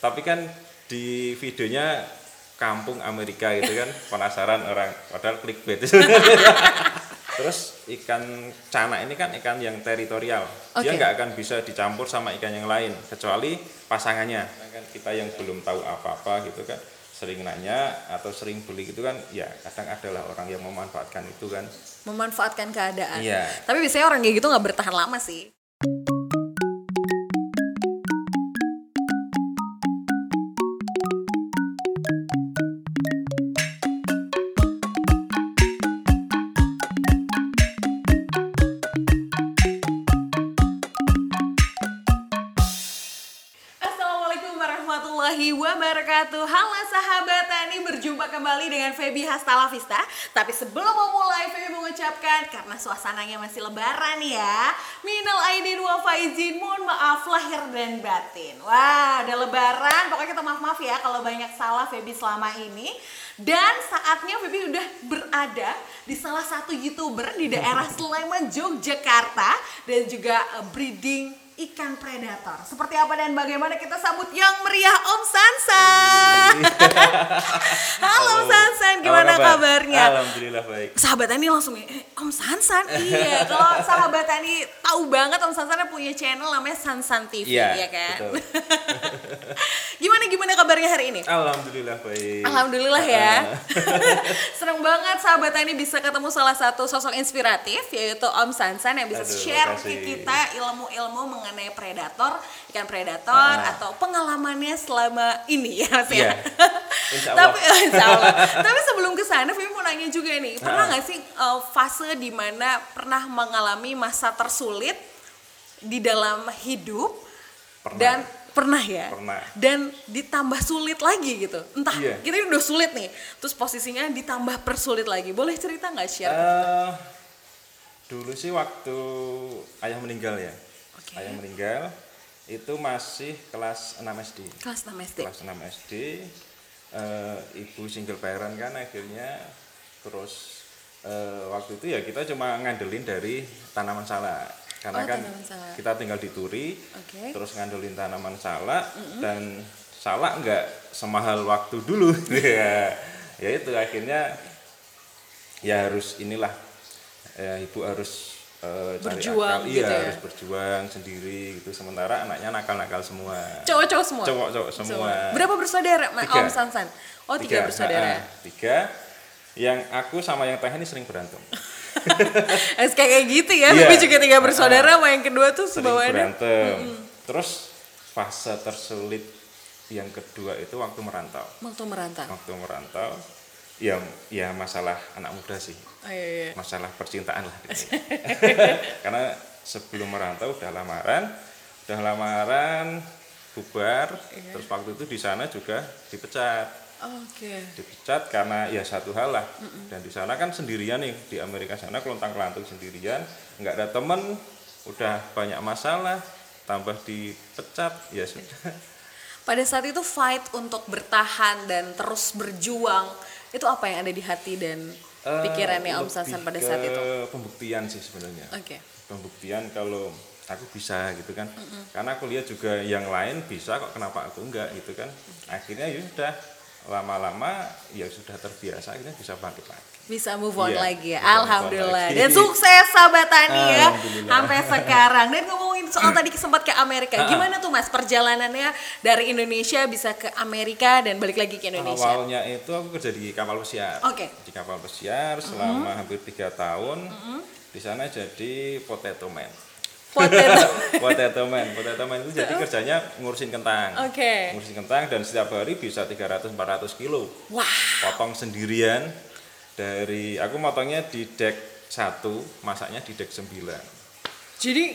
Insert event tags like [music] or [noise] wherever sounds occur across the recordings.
tapi kan di videonya kampung Amerika gitu kan [laughs] penasaran orang padahal clickbait [laughs] terus ikan cana ini kan ikan yang teritorial dia Oke. nggak akan bisa dicampur sama ikan yang lain kecuali pasangannya kan kita yang belum tahu apa-apa gitu kan sering nanya atau sering beli gitu kan ya kadang adalah orang yang memanfaatkan itu kan Memanfaatkan keadaan. Iya. Tapi biasanya orang kayak gitu nggak bertahan lama sih. Kembali dengan Feby Hastala Vista Tapi sebelum memulai Feby mengucapkan Karena suasananya masih lebaran ya Minal aidin wa faizin Mohon maaf lahir dan batin. Wah udah lebaran. Pokoknya kita maaf-maaf ya Kalau banyak salah Feby selama ini. Dan saatnya Feby udah berada di salah satu youtuber di daerah Sleman, Yogyakarta. Dan juga eh, breeding ikan predator. Seperti apa dan bagaimana kita sambut yang meriah Om Sansan. [laughs] Halo Om Sansan, gimana kabar? kabarnya? Alhamdulillah baik Sahabat Tani langsung eh, Om Sansan. iya, kalau sahabat Tani tahu banget Om Sansan punya channel namanya Sansan TV Iya, ya kan. [laughs] gimana gimana kabarnya hari ini? Alhamdulillah baik Alhamdulillah ya. [laughs] Seneng banget sahabat ini bisa ketemu salah satu sosok inspiratif yaitu Om Sansan yang bisa Aduh, share ke kita ilmu-ilmu mengenai predator, ikan predator Ah. atau pengalamannya selama ini ya Mas ya. Iya. [laughs] [laughs] Insya Allah. Tapi insya Allah. Tapi sebelum ke sana Fimi mau nanya juga nih, pernah Ah. nggak sih uh, fase di mana pernah mengalami masa tersulit di dalam hidup Pernah. dan pernah ya. Pernah. dan ditambah sulit lagi gitu. Entah Iya. kita udah sulit nih. Terus posisinya ditambah persulit lagi. Boleh cerita nggak share? Eh, dulu sih waktu ayah meninggal ya. Oke. ayah meninggal itu masih kelas 6 SD kelas 6 SD kelas 6 SD eh, ibu single parent kan akhirnya. Terus eh, waktu itu ya kita cuma ngandelin dari tanaman salak karena Oh, kan kita tinggal di Turi Oke. terus ngandelin tanaman salak dan salak nggak semahal waktu dulu. [laughs] Ya ya itu akhirnya ya harus inilah ya, ibu harus eh, cari Berjuang akal, gitu iya ya. harus berjuang sendiri gitu. Sementara anaknya nakal-nakal semua. Cowok-cowok semua? Cowok-cowok semua. berapa bersaudara Ma- Tiga. Om Sansan? Oh tiga, bersaudara. Ah, tiga. Yang aku sama yang teh ini sering berantem [laughs] [laughs] Eh, kayak gitu ya Iya. tapi juga tiga Ah, bersaudara sama yang kedua tuh sebawaannya berantem. Terus fase tersulit yang kedua itu waktu merantau. Waktu merantau. Waktu merantau ya ya masalah anak muda sih. Oh, iya, iya. masalah percintaan lah. Gitu. [laughs] karena sebelum merantau udah lamaran udah lamaran bubar. Iya. terus waktu itu di sana juga dipecat oke. Dipecat karena ya satu hal lah. Dan di sana kan sendirian nih di Amerika sana kelontang kelantung sendirian. Nggak ada temen udah banyak masalah tambah dipecat ya sudah. [laughs] Pada saat itu fight untuk bertahan dan terus berjuang itu apa yang ada di hati dan Eh, pikirannya Om Sansan pada saat itu? pembuktian sih sebenarnya. Oke. Pembuktian kalau aku bisa gitu kan. Karena aku lihat juga yang lain bisa kok kenapa aku enggak gitu kan. Akhirnya ya sudah lama-lama ya sudah terbiasa akhirnya bisa bangkit lagi. Bisa move on Iya, lagi ya. alhamdulillah. lagi. dan sukses sahabat Tani ya. Sampai sekarang. Dan ngomongin soal tadi sempat ke Amerika gimana tuh mas perjalanannya dari Indonesia bisa ke Amerika dan balik lagi ke Indonesia? Awalnya itu aku kerja di kapal pesiar. Oke. di kapal pesiar selama hampir tiga tahun. Di sana jadi potato man potato [laughs] potato man. Potato man itu jadi kerjanya ngurusin kentang. Oke. ngurusin kentang dan setiap hari bisa 300-400 kilo. Wah. Potong sendirian dari aku motongnya di deck satu masaknya di deck 9 jadi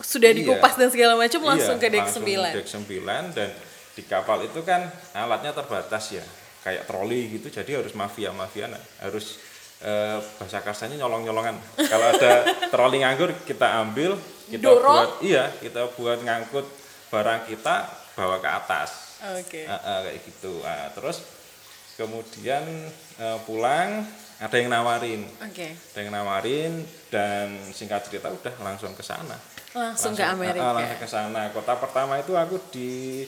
sudah Iya. dikupas dan segala macam langsung Iya, ke deck langsung 9 deck 9 dan di kapal itu kan alatnya terbatas ya. Kayak troli gitu jadi harus mafia mafia harus eh, bahasa kasarnya nyolong nyolongan kalau ada troli nganggur kita ambil kita Dorong? buat iya kita buat ngangkut barang kita bawa ke atas. Oke. Ah, ah, kayak gitu. Ah, terus kemudian eh, pulang ada yang nawarin. Oke. Ada yang nawarin dan singkat cerita udah langsung ke sana. Langsung ke ah, ah, Amerika langsung ke sana. Kota pertama itu aku di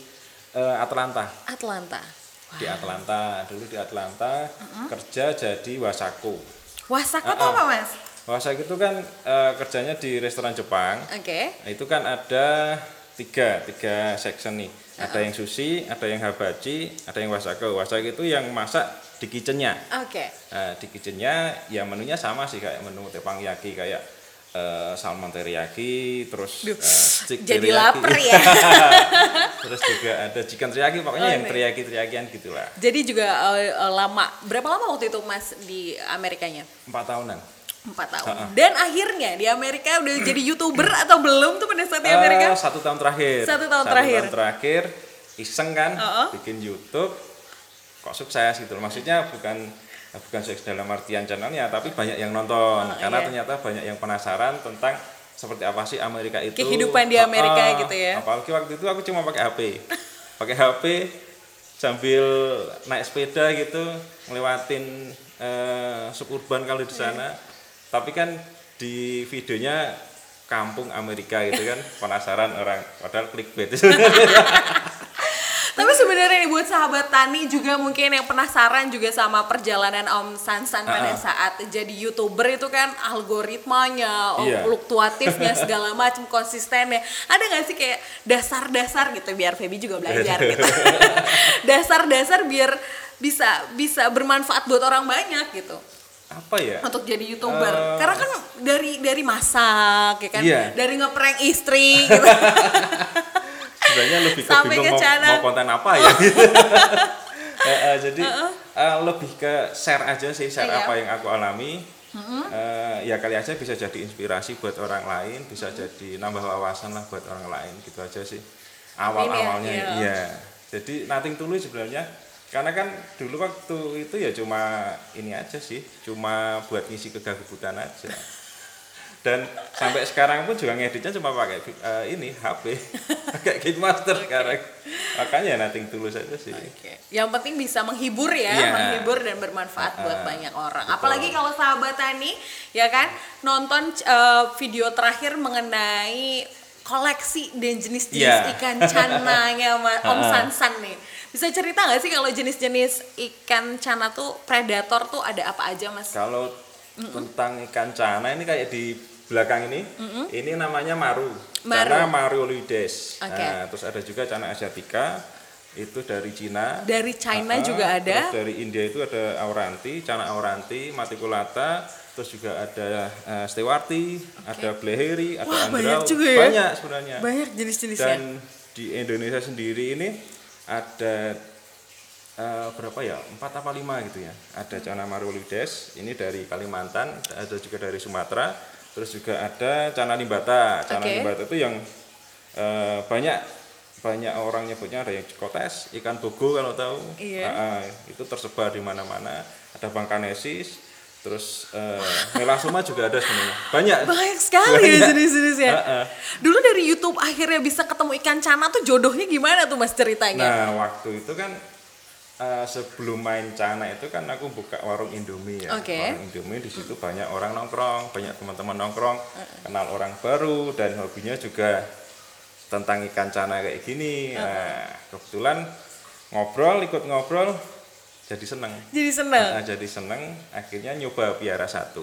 eh, Atlanta. Atlanta. Di Atlanta, dulu di Atlanta kerja jadi wasako. Wasako Ah, tuh ah. apa mas? Wasako itu kan eh, kerjanya di restoran Jepang. Oke. Nah, itu kan ada tiga tiga section nih ada yang sushi ada yang habachi ada yang wasako wasako itu yang masak di kitchennya Oke. nah, di kitchennya ya menunya sama sih kayak menu teppanyaki kayak eh, salmon teriyaki terus Duh, steak jadi teriyaki. lapar ya. [laughs] terus juga ada chicken teriyaki pokoknya Oh, yang teriyaki teriyakian gitulah Jadi juga eh, lama. Berapa lama waktu itu mas di Amerikanya? empat tahunan Empat tahun. Ha-ha. Dan akhirnya di Amerika udah [clears throat] jadi youtuber atau belum tuh pada saat di Amerika? Eh, satu tahun terakhir Satu tahun terakhir. tahun terakhir iseng kan Uh-uh. bikin YouTube kok sukses gitu maksudnya bukan bukan sukses dalam artian channelnya tapi banyak yang nonton. Oh, karena iya. ternyata banyak yang penasaran tentang seperti apa sih Amerika itu. Kehidupan di Amerika gitu ya. apalagi waktu itu aku cuma pakai HP [laughs] pakai HP sambil naik sepeda gitu ngelewatin eh, suburban kalau di sana. Tapi kan di videonya kampung Amerika gitu kan [laughs] penasaran orang padahal clickbait [laughs] Tapi sebenarnya nih buat sahabat Tani juga mungkin yang penasaran juga sama perjalanan Om Sansan pada Ah, ah. saat jadi youtuber itu kan algoritmanya, Iya. fluktuatifnya [laughs] segala macam konsistennya. Ada nggak sih kayak dasar-dasar gitu biar Feby juga belajar [laughs] gitu. Dasar-dasar biar bisa bisa bermanfaat buat orang banyak gitu apa ya untuk jadi youtuber. Eh. Karena kan dari dari masak ya kan, Iya. dari ngeprank istri gitu. [laughs] sebenarnya lebih ke bingung ke mau, mau konten apa ya? [laughs] Eh, eh, jadi eh, lebih ke share aja sih share Iya. apa yang aku alami. Eh, ya kali aja bisa jadi inspirasi buat orang lain bisa jadi nambah wawasan lah buat orang lain gitu aja sih. Awal awalnya iya. iya. Jadi nothing tulus sebenarnya. Karena kan dulu waktu itu ya cuma ini aja sih cuma buat ngisi kegabutan aja dan sampai sekarang pun juga ngeditnya cuma pakai eh, ini HP [laughs] pakai KineMaster sekarang makanya nothing tulus aja sih Oke. Yang penting bisa menghibur ya, Iya. menghibur dan bermanfaat buat Ah, banyak orang. betul. Apalagi kalau sahabat Tani, ya kan, nonton eh, video terakhir mengenai koleksi dan jenis-jenis Iya. ikan cananya [laughs] Ma- Om ah. Sansan nih. Bisa cerita nggak sih kalau jenis-jenis ikan cana tuh predator tuh ada apa aja mas? kalau tentang ikan cana ini kayak di belakang ini ini namanya maru, Maru. cana maruolides Oke. nah, terus ada juga cana asiatica itu dari Cina. Dari China Ah, juga ada. terus dari India itu ada auranti cana auranti maticulata terus juga ada eh, stewarti ada bleheri ada Wah, andrau banyak juga ya. banyak sebenarnya. Banyak jenis-jenisnya. dan di Indonesia sendiri ini ada eh, berapa ya? Empat apa lima gitu ya. Ada Cana Marulides ini dari Kalimantan ada juga dari Sumatera terus juga ada Cana Limbata Cana Oke. Limbata itu yang eh, banyak banyak orang nyebutnya ada yang cikotes ikan bogo kalau tahu Iya. Ah, ah, itu tersebar di mana-mana ada bangkanesis terus eh, melasoma juga ada sebenarnya banyak Banyak sekali ya jenis-jenisnya. Ah, ah. Dulu dari YouTube akhirnya bisa ketemu ikan cana tuh jodohnya gimana tuh mas ceritanya? Nah, waktu itu kan eh, sebelum main Cana itu kan aku buka warung Indomie ya. Oke. Warung Indomie di situ banyak orang nongkrong, banyak teman-teman nongkrong, kenal orang baru dan hobinya juga tentang ikan cana kayak gini. Nah, kebetulan ngobrol, ikut ngobrol jadi seneng. Jadi seneng. Nah, jadi seneng, akhirnya nyoba piara satu.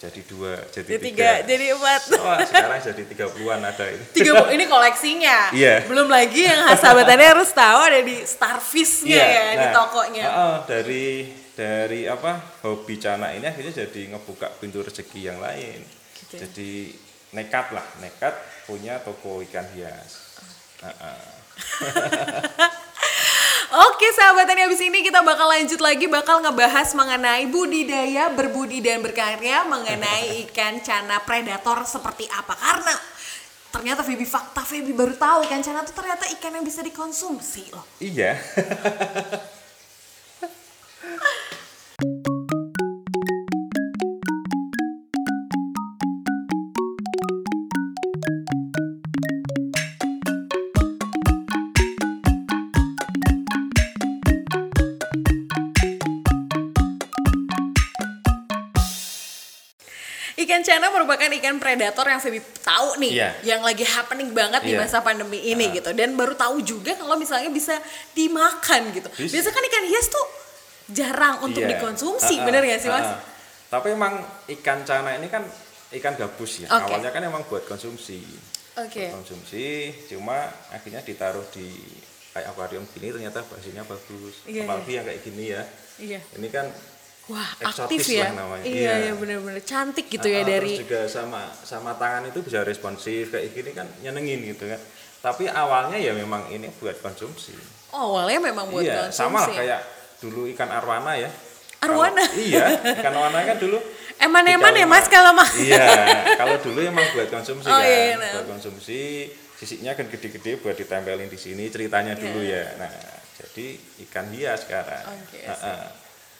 Jadi dua, jadi, Jadi tiga, jadi empat. Wah, [laughs] sekarang jadi 30-an ada ini. Tiga puluh ini koleksinya. Iya. Belum lagi yang sahabatannya harus tahu ada di Starfish-nya ya di nah, tokonya. heeh, dari dari apa hobi cana ini akhirnya jadi ngebuka pintu rezeki yang lain. Gitu. Jadi nekat lah, nekat punya toko ikan hias. Heeh. [laughs] Oke sahabatnya habis ini kita bakal lanjut lagi bakal ngebahas mengenai budidaya berbudi dan berkarya mengenai [laughs] ikan cana predator seperti apa karena ternyata Febi fakta Febi baru tahu ikan cana itu ternyata ikan yang bisa dikonsumsi loh. Iya. [laughs] cana merupakan ikan predator yang Feby tahu nih, Iya. yang lagi happening banget di Iya. masa pandemi ini Ah. gitu. Dan baru tahu juga kalau misalnya bisa dimakan gitu. Bisa. Biasanya kan ikan hias tuh jarang untuk Iya. dikonsumsi, Ah, ah, bener gak sih mas? ah, ah. Tapi emang ikan cana ini kan ikan gabus ya. Oke. Awalnya kan emang buat konsumsi. Oke. Buat konsumsi, cuma akhirnya ditaruh di kayak akuarium gini ternyata hasilnya bagus. Iya, Apalagi yang kayak gini ya. Iya. Ini kan Wah Eksotis aktif ya. lah namanya. Iya Iya. ya bener-bener cantik gitu Ah, ya dari. terus juga sama sama tangan itu bisa responsif kayak gini kan nyenengin gitu kan. Tapi awalnya ya memang ini buat konsumsi. Oh awalnya memang buat iya, konsumsi. sama lah kayak dulu ikan arwana ya. Arwana? Kalau- iya, ikan arwana kan dulu Eman-eman ya mas kalau mah. Iya, kalau dulu emang buat konsumsi [laughs] Oh, kan, iya, nah. buat konsumsi. Sisiknya kan gede-gede buat ditempelin di sini ceritanya dulu Iya. ya. Nah, jadi ikan hias sekarang. Oke, Ah,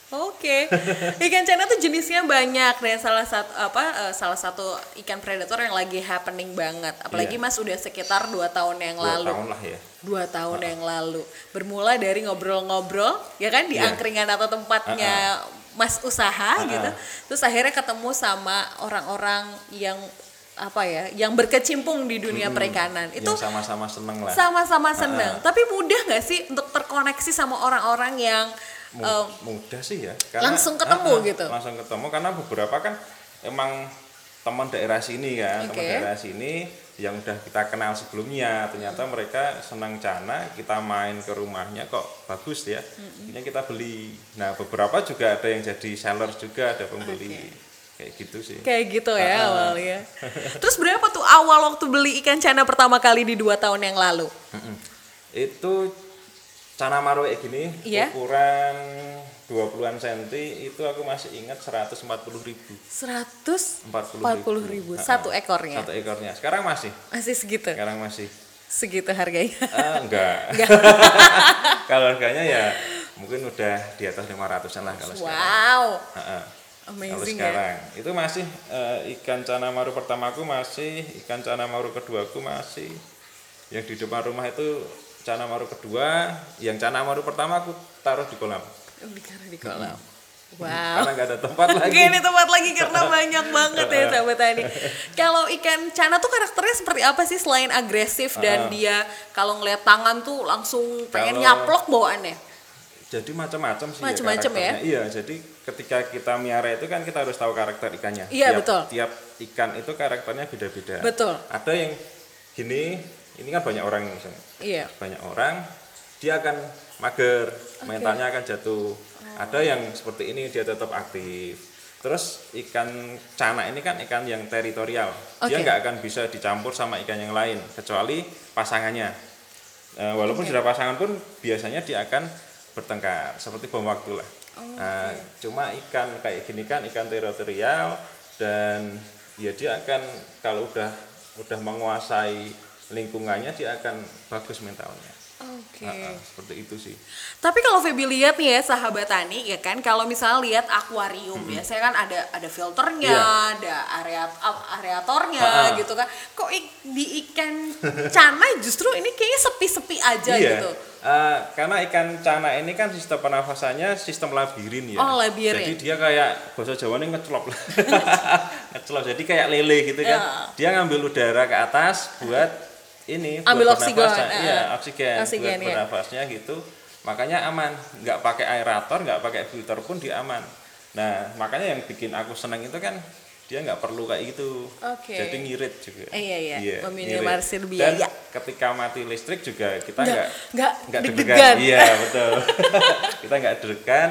Oke, ikan cana tuh jenisnya banyak dan salah satu apa eh, salah satu ikan predator yang lagi happening banget. Apalagi Iya. Mas udah sekitar dua tahun yang Dua lalu. tahun lah ya. Dua tahun yang lalu. Bermula dari ngobrol-ngobrol, ya kan di Iya. angkringan atau tempatnya Mas usaha gitu. Terus akhirnya ketemu sama orang-orang yang apa ya, yang berkecimpung di dunia perikanan. Itu sama-sama seneng lah. sama-sama seneng. Tapi mudah nggak sih untuk terkoneksi sama orang-orang yang Mu- mudah sih ya langsung ketemu gitu? langsung ketemu karena beberapa kan emang teman daerah sini kan Oke. teman daerah sini yang udah kita kenal sebelumnya ternyata mereka senang cana kita main ke rumahnya kok bagus ya akhirnya kita beli nah beberapa juga ada yang jadi sellers juga ada pembeli kayak gitu sih kayak gitu ya ah. awalnya. [laughs] Terus berapa tuh awal waktu beli ikan cana pertama kali di dua tahun yang lalu? Itu cana maru kayak gini Iya. ukuran 20-an senti itu aku masih ingat 140 ribu 140 ribu satu ekornya. satu ekornya sekarang masih Masih segitu, sekarang masih segitu harganya. Ah, enggak [laughs] Enggak. [laughs] kalau harganya ya mungkin udah di atas 500an lah kalau sekarang Wow, Ha-ha. kalau amazing ya. sekarang itu masih eh, ikan cana maru pertamaku masih ikan cana maru keduaku masih yang di depan rumah itu cana maru kedua yang cana maru pertama aku taruh di kolam Ditaruh di kolam. Wow. karena nggak ada tempat lagi Oke, ini tempat lagi karena [laughs] banyak banget ya sahabat tani. Kalau ikan cana tuh karakternya seperti apa sih selain agresif dan Ah. dia kalau ngeliat tangan tuh langsung pengen Kalau- nyaplok bawaannya. jadi macam-macam sih Macam-macam ya? karakternya. iya jadi ketika kita miara itu kan kita harus tahu karakter ikannya Iya, tiap, betul. tiap ikan itu karakternya beda-beda Betul. ada yang gini ini kan banyak orang misalnya Iya. banyak orang dia akan mager mentalnya akan jatuh. Ada yang seperti ini dia tetap aktif. Terus ikan cana ini kan ikan yang teritorial. Dia Oke. nggak akan bisa dicampur sama ikan yang lain kecuali pasangannya. Eh, walaupun Oke. sudah pasangan pun biasanya dia akan bertengkar seperti bom waktu lah. Oh, Nah, cuma ikan kayak gini kan ikan teritorial dan ya dia akan kalau udah udah menguasai lingkungannya dia akan bagus mentalnya. Oke. Nah, ah, seperti itu sih. Tapi kalau Feby lihat nih ya sahabat tani ya kan kalau misalnya lihat akuarium biasanya kan ada ada filternya, Iya. ada area areatornya Ah, ah. gitu kan. Kok i- di ikan cana justru ini kayaknya sepi-sepi aja iya. gitu. eh, karena ikan cana ini kan sistem pernafasannya sistem labirin ya. Oh, labirin. Jadi dia kayak bahasa Jawa ini ngecelop. [laughs] ngecelop. Jadi kayak lele gitu kan. Ya. Dia ngambil udara ke atas buat ini Ambil oksigen, eh, Iya, oksigen, oksigen, buat iya. bernafasnya gitu. Makanya aman, nggak pakai aerator, nggak pakai filter pun dia aman. Nah, makanya yang bikin aku seneng itu kan dia nggak perlu kayak gitu. Oke. Jadi ngirit juga. Eh, iya, iya. Meminimalisir ngirit. biaya. Dan ketika mati listrik juga kita Nggak- nggak nggak deg-degan. [laughs] Iya betul. [laughs] kita nggak deg-degan.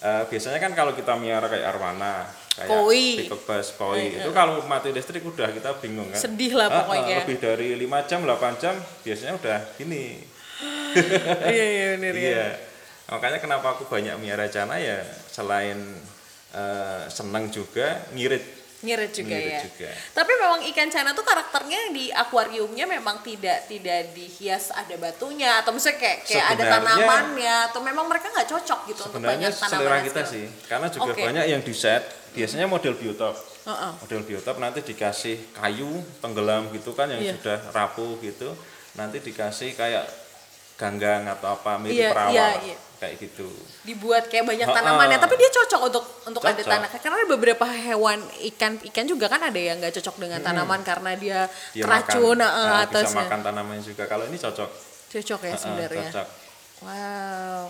Eh, biasanya kan kalau kita miara kayak arwana, kayak Koi. peacock bass, koi, itu kalau mati listrik udah kita bingung kan. Sedih lah Ah, ah, pokoknya. lebih dari 5 jam, 8 jam biasanya udah gini. [laughs] iya iya bener ya. Iya. Makanya kenapa aku banyak miara cana ya selain eh, senang juga ngirit. Ngirit juga Ngirit ya. juga. Tapi memang ikan cana tuh karakternya di akuariumnya memang tidak tidak dihias ada batunya atau misalnya kayak kayak ada Sebenarnya- tanamannya atau memang mereka nggak cocok gitu untuk Sebenarnya banyak tanaman. selera kita sih, karena juga Oke. banyak yang di set biasanya model biotop. Model biotop nanti dikasih kayu tenggelam gitu kan yang Iya. sudah rapuh gitu, nanti dikasih kayak ganggang atau apa mirip Iya, perawa iya, lah. iya. kayak gitu. Dibuat kayak banyak tanamannya tapi dia cocok untuk untuk ada Cocok. tanah. Karena ada beberapa hewan ikan ikan juga kan ada yang nggak cocok dengan tanaman karena dia, dia racun makan, eh, nah, atasnya. bisa makan tanaman juga. Kalau ini cocok. Cocok ya sebenarnya. cocok. Wow.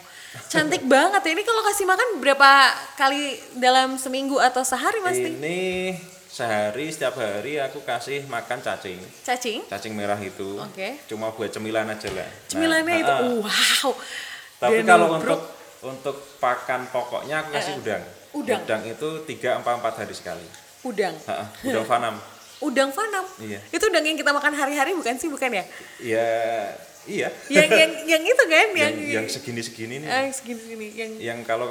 Cantik banget ya. Ini kalau kasih makan berapa kali dalam seminggu atau sehari mas ini sehari setiap hari aku kasih makan cacing. Cacing? Cacing merah itu. Oke. cuma buat cemilan aja lah Nah, cemilannya itu? ha-ha. wow. Tapi Dia kalau nubruk. untuk untuk pakan pokoknya aku kasih udang. Udang. itu tiga empat empat hari sekali. Udang? Ha-ha, udang fanam. Udang fanam? Iya. itu udang yang kita makan hari-hari bukan sih? Bukan ya? Ya iya. Yang yang yang itu kan? [laughs] Yang yang, yang segini segini nih. Ah, yang segini-segini. Yang yang kalau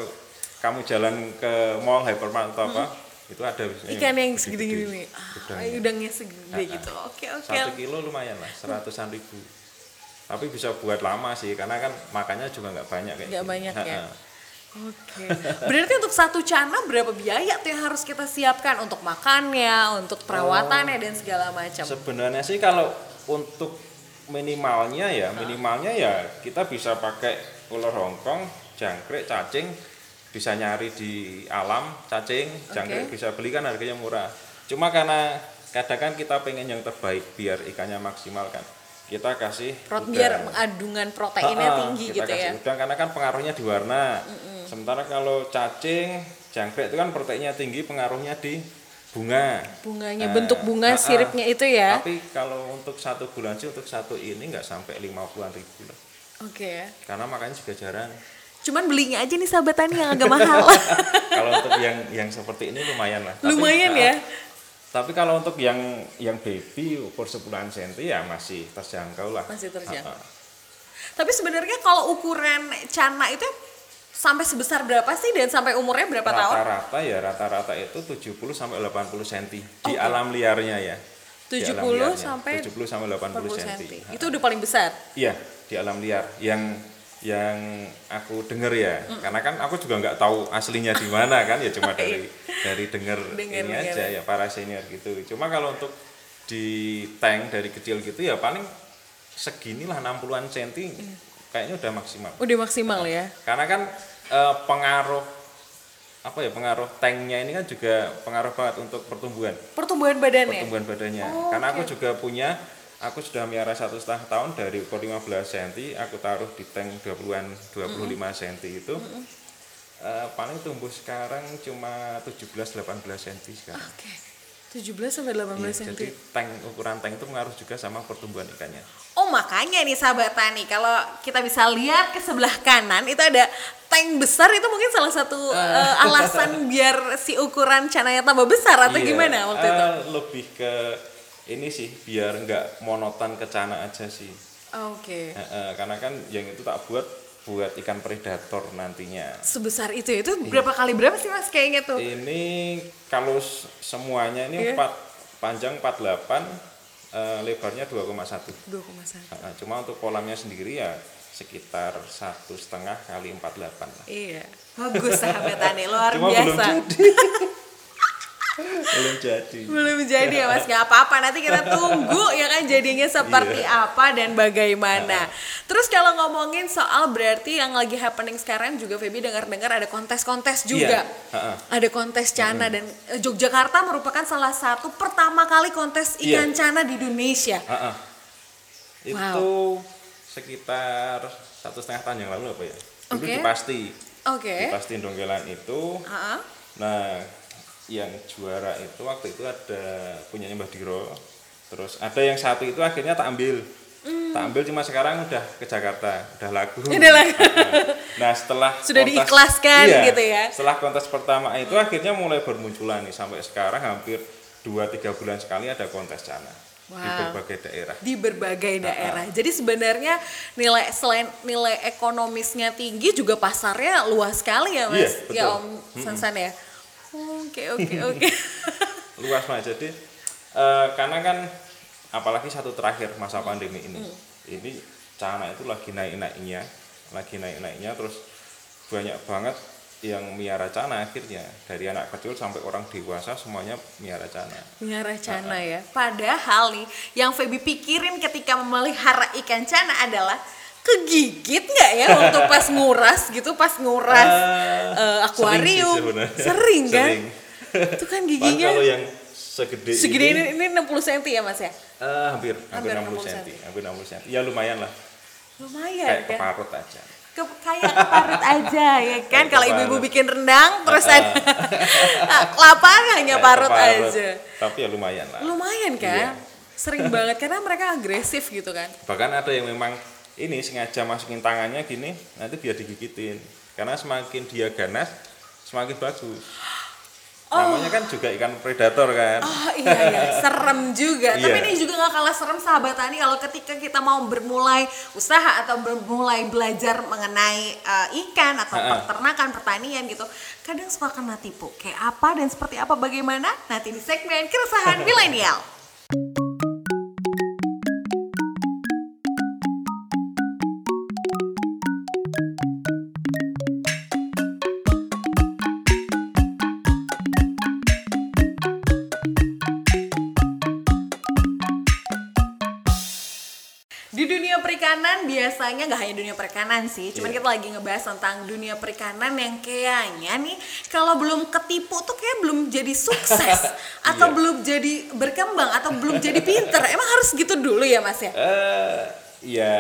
kamu jalan ke mall hypermart atau apa itu ada biasanya ikan yang segini gini ah, Udangnya. udangnya segede Ha-ha. gitu. oke oke. Satu kilo lumayan lah seratusan ribu. Tapi bisa buat lama sih karena kan makannya juga nggak banyak kayak Nggak banyak ya? Oke. Berarti untuk satu cana berapa biaya tuh yang harus kita siapkan? Untuk makannya untuk perawatannya dan segala macam? Sebenarnya sih kalau untuk minimalnya ya minimalnya ya kita bisa pakai ular hongkong jangkrik cacing bisa nyari di alam cacing jangkrik Oke. bisa beli kan harganya murah. Cuma karena kadang kan kita pengen yang terbaik biar ikannya maksimal kan. Kita kasih Prot udang. biar kandungan proteinnya Ha-ha, tinggi kita gitu kasih ya udang karena kan pengaruhnya di warna. Sementara kalau cacing jangkrik itu kan proteinnya tinggi pengaruhnya di bunga. Bunganya Nah, bentuk bunga ha-ha. siripnya itu ya. Tapi kalau untuk satu bulan sih untuk satu ini nggak sampai 50-an ribu lah. Oke. Ya karena makanya juga jarang cuman belinya aja nih sahabat tani yang agak mahal [laughs] kalau untuk yang yang seperti ini lumayan lah Tapi, lumayan ya tapi kalau untuk yang yang baby ukur 10 senti ya masih terjangkau lah Masih terjangkau. Ha-ha. tapi sebenarnya kalau ukuran cana itu sampai sebesar berapa sih dan sampai umurnya berapa tahun rata-rata ya rata-rata itu 70 sampai 80 cm Oke. di alam liarnya ya Di 70 alam liarnya. sampai 70 sampai 80, 40 cm. cm itu udah paling besar Iya, di alam liar yang yang aku dengar ya. Karena kan aku juga nggak tahu aslinya di mana kan ya cuma [laughs] dari dari dengar Dengar, ini aja ya para senior gitu. Cuma kalau untuk di tank dari kecil gitu ya paling seginilah 60-an cm kayaknya udah maksimal. udah maksimal ya [laughs] Karena kan eh, pengaruh apa ya pengaruh tanknya ini kan juga pengaruh banget untuk pertumbuhan pertumbuhan badannya pertumbuhan badannya. Oh, Karena aku oke. juga punya, aku sudah miara satu setengah tahun dari ukur 15 cm, aku taruh di tank 20-an, 25 cm itu. Eh, paling tumbuh sekarang cuma 17-18 cm sekarang. Oke. 17 sampai 18 Iya, cm. jadi tank ukuran tank itu mengaruh juga sama pertumbuhan ikannya. Oh makanya nih sahabat tani kalau kita bisa lihat ke sebelah kanan itu ada tank besar itu mungkin salah satu eh, alasan [laughs] biar si ukuran cananya tambah besar atau Iya, gimana waktu itu? eh, Lebih ke ini sih biar nggak monoton ke cana aja sih. Oke. Eh, eh, karena kan yang itu tak buat buat ikan predator nantinya. Sebesar itu ya? itu berapa kali berapa sih mas kayaknya tuh? Ini kalau semuanya ini Iya. empat panjang 48, eh, lebarnya 2,1. 2,1. Nah, cuma untuk kolamnya sendiri ya sekitar satu setengah kali 48 lah. Iya. Bagus sahabat tani luar Cuma belum biasa. jadi. [laughs] belum jadi. Belum jadi ya mas, nggak apa-apa. Nanti kita tunggu ya kan jadinya seperti Iya. apa dan bagaimana. Terus kalau ngomongin soal berarti yang lagi happening sekarang juga Feby dengar-dengar ada kontes-kontes juga. Iya, ha-ha. Ada kontes cana dan eh, Yogyakarta merupakan salah satu pertama kali kontes Iya. ikan cana di Indonesia. Ha-ha. Itu sekitar satu setengah tahun yang lalu apa ya? Dulu Oke. di Pasti. Oke. Di Pasti Donggelan itu Ha-ha. Nah, yang juara itu waktu itu ada punyanya Mbah Diro. Terus ada yang satu itu akhirnya tak ambil. Tak ambil cuma sekarang udah ke Jakarta, udah laku. Hmm. [laughs] Udah laku. [laughs] Nah, setelah Sudah diikhlaskan iya, gitu ya. Setelah kontes pertama itu akhirnya mulai bermunculan nih sampai sekarang hampir 2-3 bulan sekali ada kontes cana di Wow. berbagai daerah. di berbagai daerah. Jadi sebenarnya nilai selain nilai ekonomisnya tinggi juga pasarnya luas sekali ya Mas. Iya, ya. Om Sansan ya. Oke oke oke. [laughs] luas mas. Jadi eh, karena kan apalagi satu terakhir masa pandemi ini. Ini cana itu lagi naik naiknya lagi naik naiknya terus banyak banget yang miara cana akhirnya. Dari anak kecil sampai orang dewasa semuanya miara cana Miara cana ya. Padahal nih yang Feby pikirin ketika memelihara ikan cana adalah kegigit nggak ya untuk pas [laughs] nguras gitu pas nguras Ah, eh, akuarium sering sih sering kan? Sering. itu kan Bahkan giginya kalau yang segede, segede ini, ini, ini 60 cm ya mas ya? Eh, hampir hampir, Hampir 60 60 cm, hampir 60 cm. Ya lumayan lah, lumayan kayak kan? keparut aja. Ke- kayak keparut aja [laughs] ya kan? Kalau ibu-ibu bikin rendang terus ada [laughs] lapangan hanya Kayak parut keparut. aja. Tapi ya lumayan lah. lumayan kan? Iya. sering banget karena mereka agresif gitu kan? Bahkan ada yang memang ini sengaja masukin tangannya gini, nanti biar digigitin. Karena semakin dia ganas, semakin bagus. [gasps] Namanya kan juga ikan predator kan. Oh iya iya, [laughs] serem juga. Tapi Iya. ini juga nggak kalah serem sahabat Tani kalau ketika kita mau bermulai usaha atau bermulai belajar mengenai eh, ikan atau Ha-ha. peternakan pertanian gitu. Kadang suka kena tipu. Kayak apa dan seperti apa bagaimana? Nanti di segmen keresahan [laughs] milenial. Biasanya nggak hanya dunia perikanan sih, cuman Iya. kita lagi ngebahas tentang dunia perikanan yang kayaknya nih kalau belum ketipu tuh kayak belum jadi sukses [laughs] atau Iya. belum jadi berkembang atau belum jadi pinter. Emang harus gitu dulu ya mas ya? Eh, ya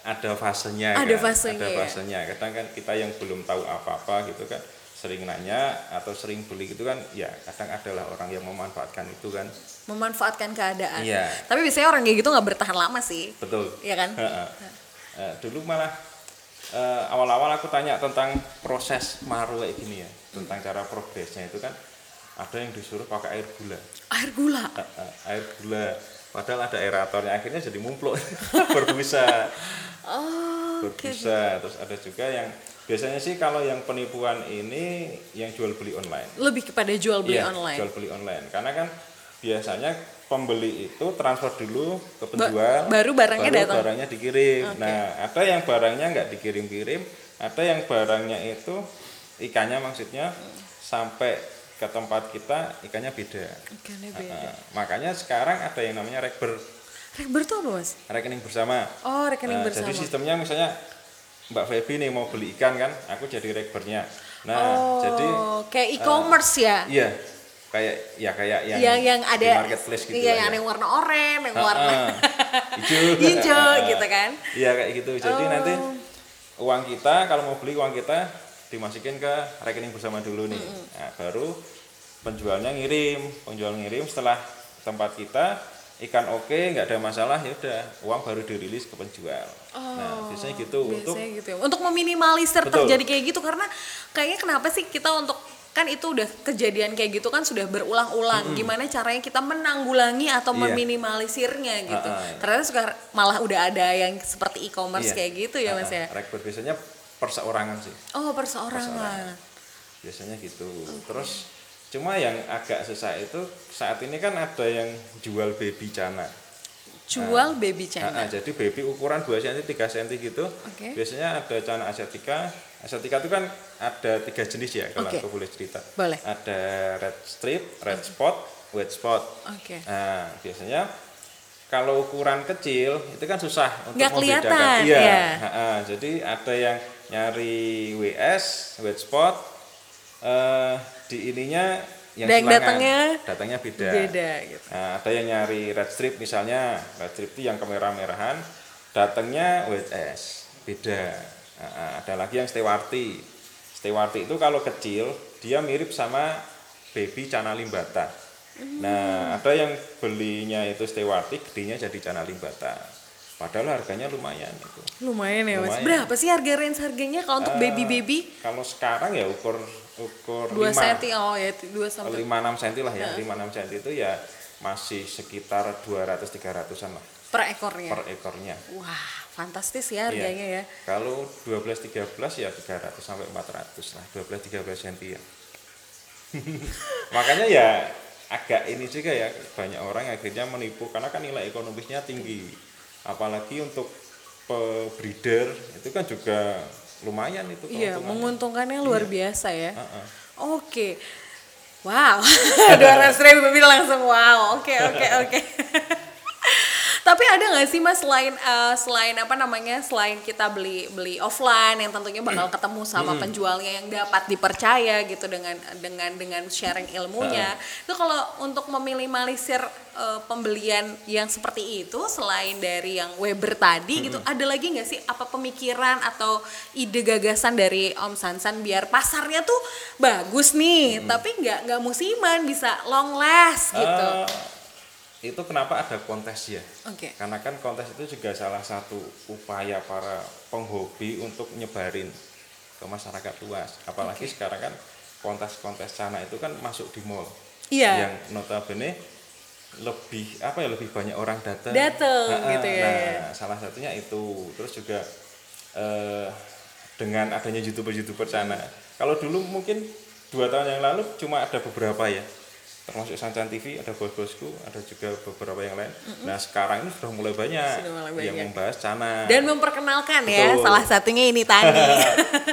ada fasenya Ada kan. fasenya, Ada ya. fasenya. Kadang kan kita yang belum tahu apa-apa gitu kan sering nanya atau sering beli gitu kan ya kadang adalah orang yang memanfaatkan itu kan Memanfaatkan keadaan. Iya. Tapi biasanya orang kayak gitu nggak bertahan lama sih. betul Iya kan? Eh, dulu malah eh, awal-awal aku tanya tentang proses maru kayak gini ya tentang cara progresnya itu kan ada yang disuruh pakai air gula. Air gula. Eh, air gula. Padahal ada aeratornya akhirnya jadi mumpluk [laughs] berbusa. Oh, berbusa. Terus ada juga yang biasanya sih kalau yang penipuan ini yang jual beli online. Lebih kepada jual beli Iya, online. jual beli online. Karena kan biasanya pembeli itu transfer dulu ke Ba- penjual baru barangnya baru datang. barangnya dikirim Oke. nah ada yang barangnya nggak dikirim-kirim ada yang barangnya itu ikannya maksudnya sampai ke tempat kita ikannya beda Ikannya beda. Nah, makanya sekarang ada yang namanya rekber Rekber tuh apa mas? rekening bersama Oh rekening Nah, bersama. Jadi sistemnya misalnya Mbak Feby nih mau beli ikan kan, aku jadi rekbernya. Nah, oh, jadi kayak e-commerce ya? iya kayak ya kayak yang, yang yang di ada marketplace gitu iya yang ya. ada yang warna oranye yang warna [laughs] [laughs] hijau hijau gitu kan Iya kayak gitu. Jadi Oh. nanti uang kita kalau mau beli uang kita dimasukin ke rekening bersama dulu nih. Nah, baru penjualnya ngirim, penjual ngirim setelah tempat kita ikan oke nggak ada masalah ya udah uang baru dirilis ke penjual. nah biasanya gitu untuk biasanya gitu ya. untuk meminimalisir Betul. terjadi kayak gitu karena kayaknya kenapa sih kita untuk kan itu udah kejadian kayak gitu kan sudah berulang-ulang gimana caranya kita menanggulangi atau Iya. meminimalisirnya gitu Ah, ah. ternyata sekarang malah udah ada yang seperti e-commerce Iya. kayak gitu ya mas Ah, ya Rekber biasanya perseorangan sih. oh perseorangan Perseorangan. Biasanya gitu. Terus cuma yang agak susah itu saat ini kan ada yang jual baby cana. Jual baby Ah, channel ah, jadi baby ukuran 2 cm 3 cm gitu. Oke. Biasanya ada cana asiatica. Asiatica itu kan ada tiga jenis ya kalau Oke. aku boleh cerita. Boleh. Ada red strip, red spot, white spot. oke Nah, biasanya kalau ukuran kecil itu kan susah untuk Nggak kelihatan, membedakan. Iya. ya. ha-ha. jadi ada yang nyari WS, white spot, eh, di ininya yang Dan silangan. datangnya datangnya beda. beda gitu Nah, ada yang nyari red strip misalnya, red strip itu yang kemerah-merahan, datangnya WS, beda. Nah, ada lagi yang stewarti. Stewarti itu kalau kecil dia mirip sama baby cana limbata. Nah, ada yang belinya itu stewarti, gedenya jadi cana limbata. Padahal harganya lumayan itu. lumayan ya mas Lumayan. berapa sih harga range harganya kalau untuk Eh, baby baby Kalau sekarang ya ukur ukur 2 lima- cm oh ya 2 sampai 5 6 cm lah ya. 5 6 cm itu ya masih sekitar 200 300-an lah per ekornya per ekornya. wah fantastis ya harganya ya Kalau 12 13 ya 300 sampai 400 lah, 12 13 cm ya. [laughs] Makanya ya agak ini juga ya banyak orang yang akhirnya menipu karena kan nilai ekonomisnya tinggi. Apalagi untuk breeder itu kan juga lumayan itu iya menguntungkannya luar Iya. biasa ya. Heeh. oke. Wow. [laughs] 200 ribu bilang langsung wow. Oke oke oke [laughs] Tapi ada nggak sih mas selain eh, selain apa namanya selain kita beli beli offline yang tentunya bakal ketemu sama penjualnya yang dapat dipercaya gitu dengan dengan dengan sharing ilmunya. Itu kalau untuk meminimalisir eh, pembelian yang seperti itu selain dari yang Weber tadi gitu, ada lagi nggak sih apa pemikiran atau ide gagasan dari Om Sansan biar pasarnya tuh bagus nih, tapi nggak nggak musiman bisa long last gitu. Eh, itu kenapa ada kontes ya? Oke. Karena kan kontes itu juga salah satu upaya para penghobi untuk nyebarin ke masyarakat luas. Apalagi Oke. sekarang kan kontes-kontes cana itu kan masuk di mall. Iya. Yang notabene lebih apa ya lebih banyak orang datang. Dateng, Nah, gitu ya, Nah, salah satunya itu. Terus juga eh, dengan adanya youtuber-youtuber cana. Kalau dulu mungkin dua tahun yang lalu cuma ada beberapa ya termasuk Sancan TV ada bos-bosku ada juga beberapa yang lain nah sekarang ini sudah mulai banyak, Sudah mulai yang banyak. membahas cana Dan memperkenalkan ya, Betul. salah satunya ini Tani. [laughs]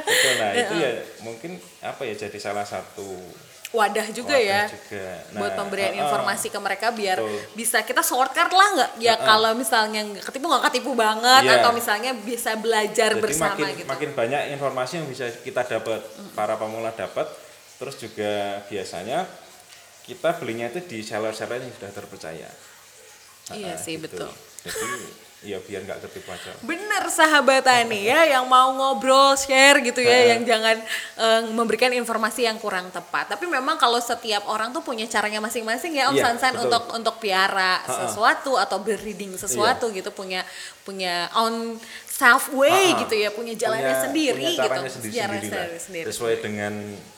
Betul, nah itu ya mungkin apa ya jadi salah satu Wadah juga wadah ya. juga. buat Nah, pemberian uh-uh. informasi ke mereka biar Betul. bisa kita shortcut lah nggak ya kalau misalnya nggak ketipu nggak ketipu banget Iya. atau misalnya bisa belajar jadi bersama makin gitu makin banyak informasi yang bisa kita dapat para pemula dapat terus juga biasanya kita belinya itu di seller-seller yang sudah terpercaya iya Ah, sih gitu. betul jadi ya biar nggak ketipu aja bener sahabat Tani ya yang mau ngobrol share gitu ya Heeh. yang jangan eh, memberikan informasi yang kurang tepat tapi memang kalau setiap orang tuh punya caranya masing-masing ya Om Iya, Sansan betul. untuk untuk piara Heeh. sesuatu atau breeding sesuatu gitu punya punya own self way Ha-ha. gitu ya punya jalannya Punya- sendiri punya gitu sendiri sendiri sendiri-sendiri. sesuai dengan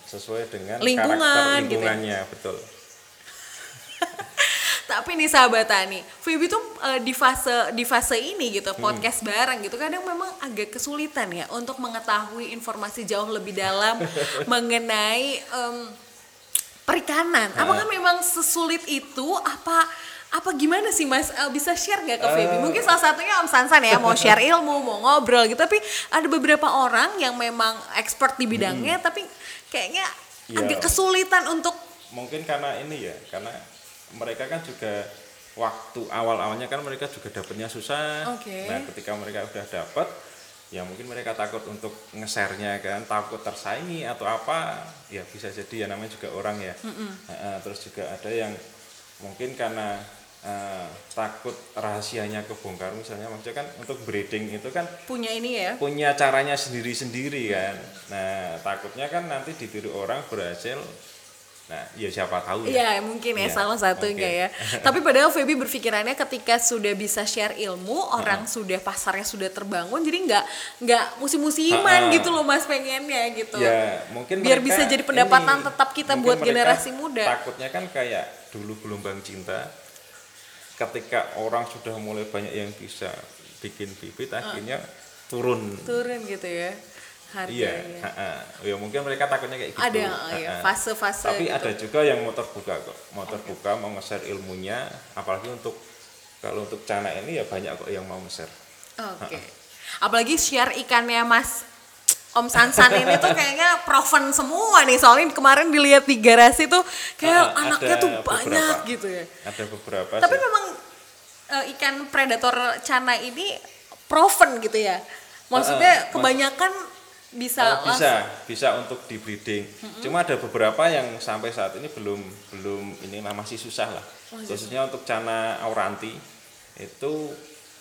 sesuai dengan Lingkungan, karakter gitu ya. lingkungannya betul Tapi nih sahabat Tani, Phoebe tuh eh, di fase di fase ini gitu Hmm. podcast bareng gitu kadang memang agak kesulitan ya untuk mengetahui informasi jauh lebih dalam [laughs] mengenai em, perikanan. Apakah memang sesulit itu? Apa apa gimana sih Mas Eh, bisa share nggak ke Phoebe? Eh. Mungkin salah satunya Om Sansan ya mau share [laughs] ilmu, mau ngobrol gitu. Tapi ada beberapa orang yang memang expert di bidangnya, tapi kayaknya Iya. agak kesulitan untuk mungkin karena ini ya karena mereka kan juga waktu awal-awalnya kan mereka juga dapatnya susah Oke. nah ketika mereka udah dapat ya mungkin mereka takut untuk nge-share-nya kan takut tersaingi atau apa ya bisa jadi ya namanya juga orang ya Nah, terus juga ada yang mungkin karena eh, takut rahasianya kebongkar misalnya maksudnya kan untuk breeding itu kan punya ini ya. punya caranya sendiri-sendiri kan. Nah, takutnya kan nanti ditiru orang berhasil. Nah, ya siapa tahu Iya ya. mungkin ya Iya, salah satunya oke. ya. [laughs] Tapi padahal Feby berpikirannya ketika sudah bisa share ilmu, orang sudah pasarnya sudah terbangun, jadi nggak nggak musim-musiman Ha-ha. gitu loh mas pengennya gitu. Ya, mungkin Biar mereka bisa jadi pendapatan ini, tetap kita buat generasi muda. Takutnya kan kayak dulu gelombang cinta. Ketika orang sudah mulai banyak yang bisa bikin bibit, akhirnya turun. Turun gitu ya Iya, harganya. ha-ha. ya mungkin mereka takutnya kayak gitu. Ada ya Ha-ha. fase-fase. Tapi gitu. ada juga yang mau terbuka kok, mau terbuka mau nge-share ilmunya, apalagi untuk kalau untuk cana ini ya banyak kok yang mau nge-share. Oke. Apalagi share ikannya Mas Om Sansan ini tuh kayaknya proven semua nih. Soalnya kemarin dilihat di garasi tuh kayak Ah, anaknya tuh beberapa. banyak gitu ya. Ada beberapa Tapi sih. memang eh, ikan predator cana ini proven gitu ya. Maksudnya ah, mas- bisa Oh, langsung- bisa, bisa untuk di breeding. Cuma ada beberapa yang sampai saat ini belum belum ini masih susah lah. Khususnya untuk cana auranti itu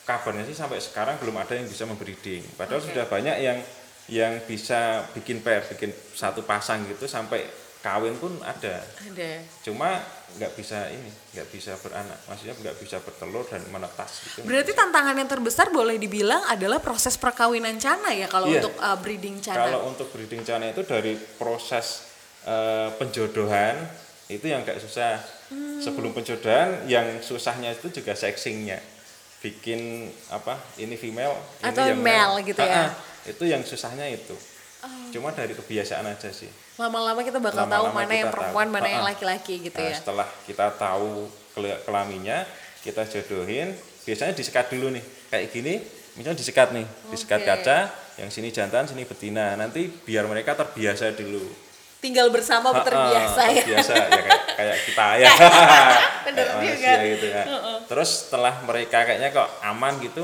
kabarnya sih sampai sekarang belum ada yang bisa membreeding. Padahal Oke. sudah banyak yang yang bisa bikin pair, bikin satu pasang gitu sampai kawin pun ada. Ada. Cuma nggak bisa ini, nggak bisa beranak. Maksudnya nggak bisa bertelur dan menetas gitu. Berarti tantangan yang terbesar boleh dibilang adalah proses perkawinan cana ya kalau Iya. untuk uh, breeding cana. Kalau untuk breeding cana itu dari proses eh, penjodohan itu yang gak susah. Hmm. Sebelum penjodohan yang susahnya itu juga sexingnya. Bikin apa? Ini female, Atau ini yang male gitu ya? Ah, itu yang susahnya itu. Cuma dari kebiasaan aja sih. Lama-lama kita bakal tahu Lama-lama mana yang kita tahu. perempuan, mana yang laki-laki gitu Nah, ya. setelah kita tahu kela- kelaminnya, kita jodohin. Biasanya disekat dulu nih, kayak gini. Misalnya disekat nih, disekat kaca, yang sini jantan, sini betina. Nanti biar mereka terbiasa dulu. Tinggal bersama Ha-ha, terbiasa ya. Terbiasa ya kayak, [laughs] kayak kita ya. [laughs] Bener Kayak juga. gitu ya. terus setelah mereka kayaknya kok aman gitu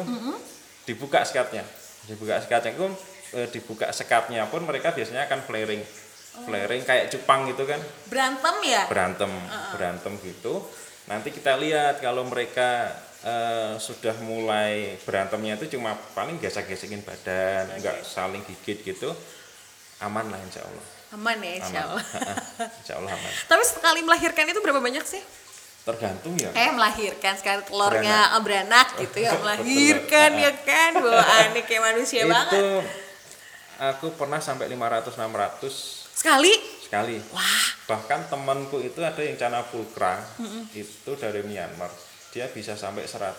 dibuka sekatnya dibuka sekatnya itu eh, dibuka sekatnya pun mereka biasanya akan flaring. Flaring kayak cupang gitu kan. Berantem ya? berantem berantem gitu. Nanti kita lihat kalau mereka eh, sudah mulai berantemnya itu cuma paling gesek-gesekin badan nggak saling gigit gitu aman lah insya Allah. Aman ya insya aman. Allah. insya Allah aman. [laughs] Tapi sekali melahirkan itu berapa banyak sih? tergantung ya. Eh melahirkan sekali telurnya beranak, beranak gitu ya. [laughs] Melahirkan ya kan? Bawaannya kayak manusia itu banget aku pernah sampai 500 600 sekali? Sekali. Wah. Bahkan temanku itu ada yang cana pulkra itu dari Myanmar. Dia bisa sampai serat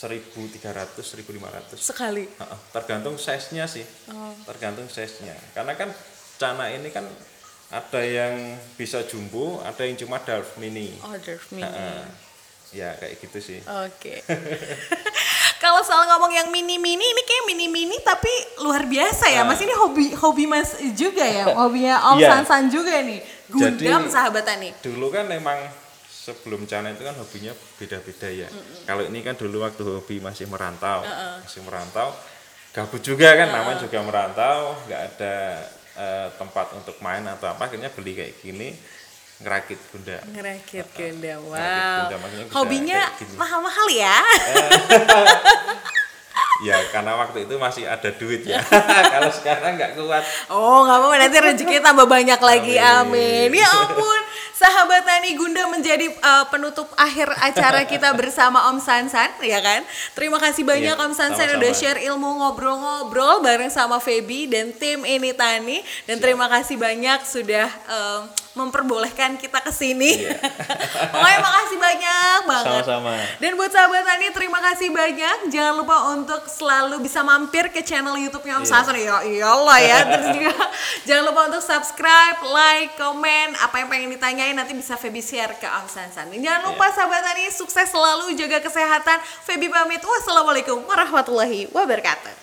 1300 1500 sekali. Heeh, tergantung size-nya sih. Oh. tergantung size-nya. Karena kan cana ini kan ada yang bisa jumbo ada yang cuma Darf mini. Order mini. Heeh. ya kayak gitu sih. Oke [laughs] kalau soal ngomong yang mini mini ini kayak mini mini tapi luar biasa ya. Mas ini hobi hobi mas juga ya. [laughs] Hobinya om Iya. Sansan juga nih. Gundam Jadi- sahabat tani dulu kan memang sebelum Cana itu kan hobinya beda-beda ya. Kalau ini kan dulu waktu hobi masih merantau, masih merantau, gabut juga kan, namanya juga merantau, nggak ada eh, tempat untuk main atau apa, akhirnya beli kayak gini, ngerakit bunda. ngerakit Ngerakit wow maksudnya bisa hobinya mahal-mahal ya [laughs] Ya karena waktu itu masih ada duit ya. [laughs] Kalau sekarang nggak kuat. Oh nggak apa-apa nanti rezeki tambah banyak lagi amin. Amin. Ya ampun sahabat Tani Gunda menjadi uh, penutup akhir acara kita bersama Om Sansan ya kan. Terima kasih banyak Iya, Om Sansan sama-sama. udah share ilmu ngobrol-ngobrol bareng sama Feby dan tim ini Tani dan terima kasih banyak sudah um, memperbolehkan kita ke sini. Iya. [laughs] Pokoknya makasih banyak banget. Sama-sama. Dan buat sahabat Tani terima kasih banyak. Jangan lupa untuk selalu bisa mampir ke channel YouTube-nya Om Iya. Sason. Ya iyalah ya. [laughs] Terus juga jangan lupa untuk subscribe, like, komen apa yang pengen ditanyain nanti bisa Feby share ke Om Sansan. Dan jangan lupa sahabat Tani sukses selalu jaga kesehatan. Feby pamit. Wassalamualaikum warahmatullahi wabarakatuh.